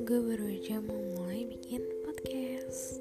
gue baru aja mau mulai bikin podcast.